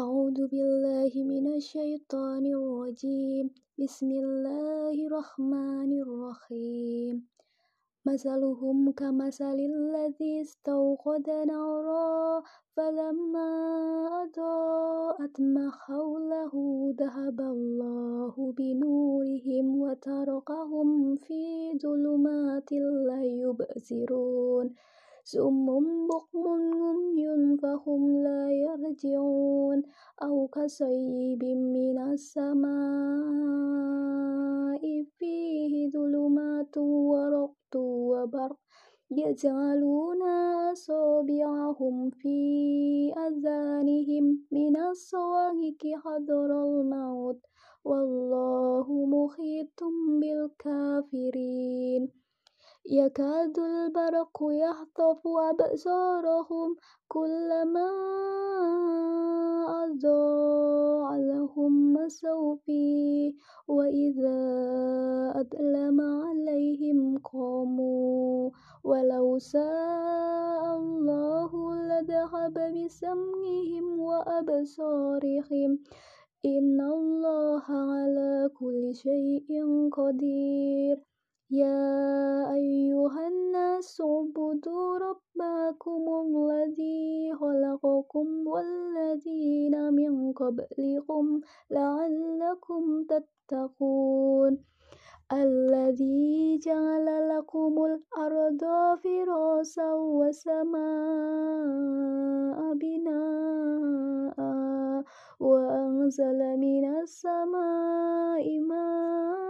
أعوذ بالله من الشيطان الرجيم. بسم الله الرحمن الرحيم. مثلهم كمثل الذي استوقد نارا فلما أضاءت ما حوله ذهب الله بنورهم وتركهم في ظلمات لا يبصرون. سم بكم عمي فهم لا يرجعون. أو كصيب من السماء فيه ظلمات ورقد وبرق يجعلون أصابعهم في أذانهم من الصواعق حذر الموت. والله محيط بالكافرين. يكاد البرق يخطف أبصارهم كلما فيه وإذا أظلم عليهم قاموا. ولو شاء الله لذهب بسمعهم وأبصارهم. إن الله على كل شيء قدير. يا أيها الناس اعبدوا ربكم الذي خلقكم والذين من قبلكم لعلكم تتقون. الذي جعل لكم الأرض فراشا والسماء بناء وأنزل من السماء ماء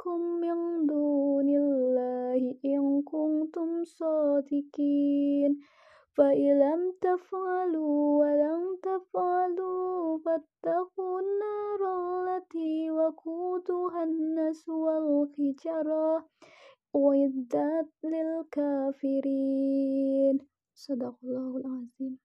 شهداءكم من دون الله إن كنتم صادقين فإن لم تفعلوا ولم تفعلوا فاتقوا النار التي وقودها الناس والحجارة أعدت للكافرين صدق الله العظيم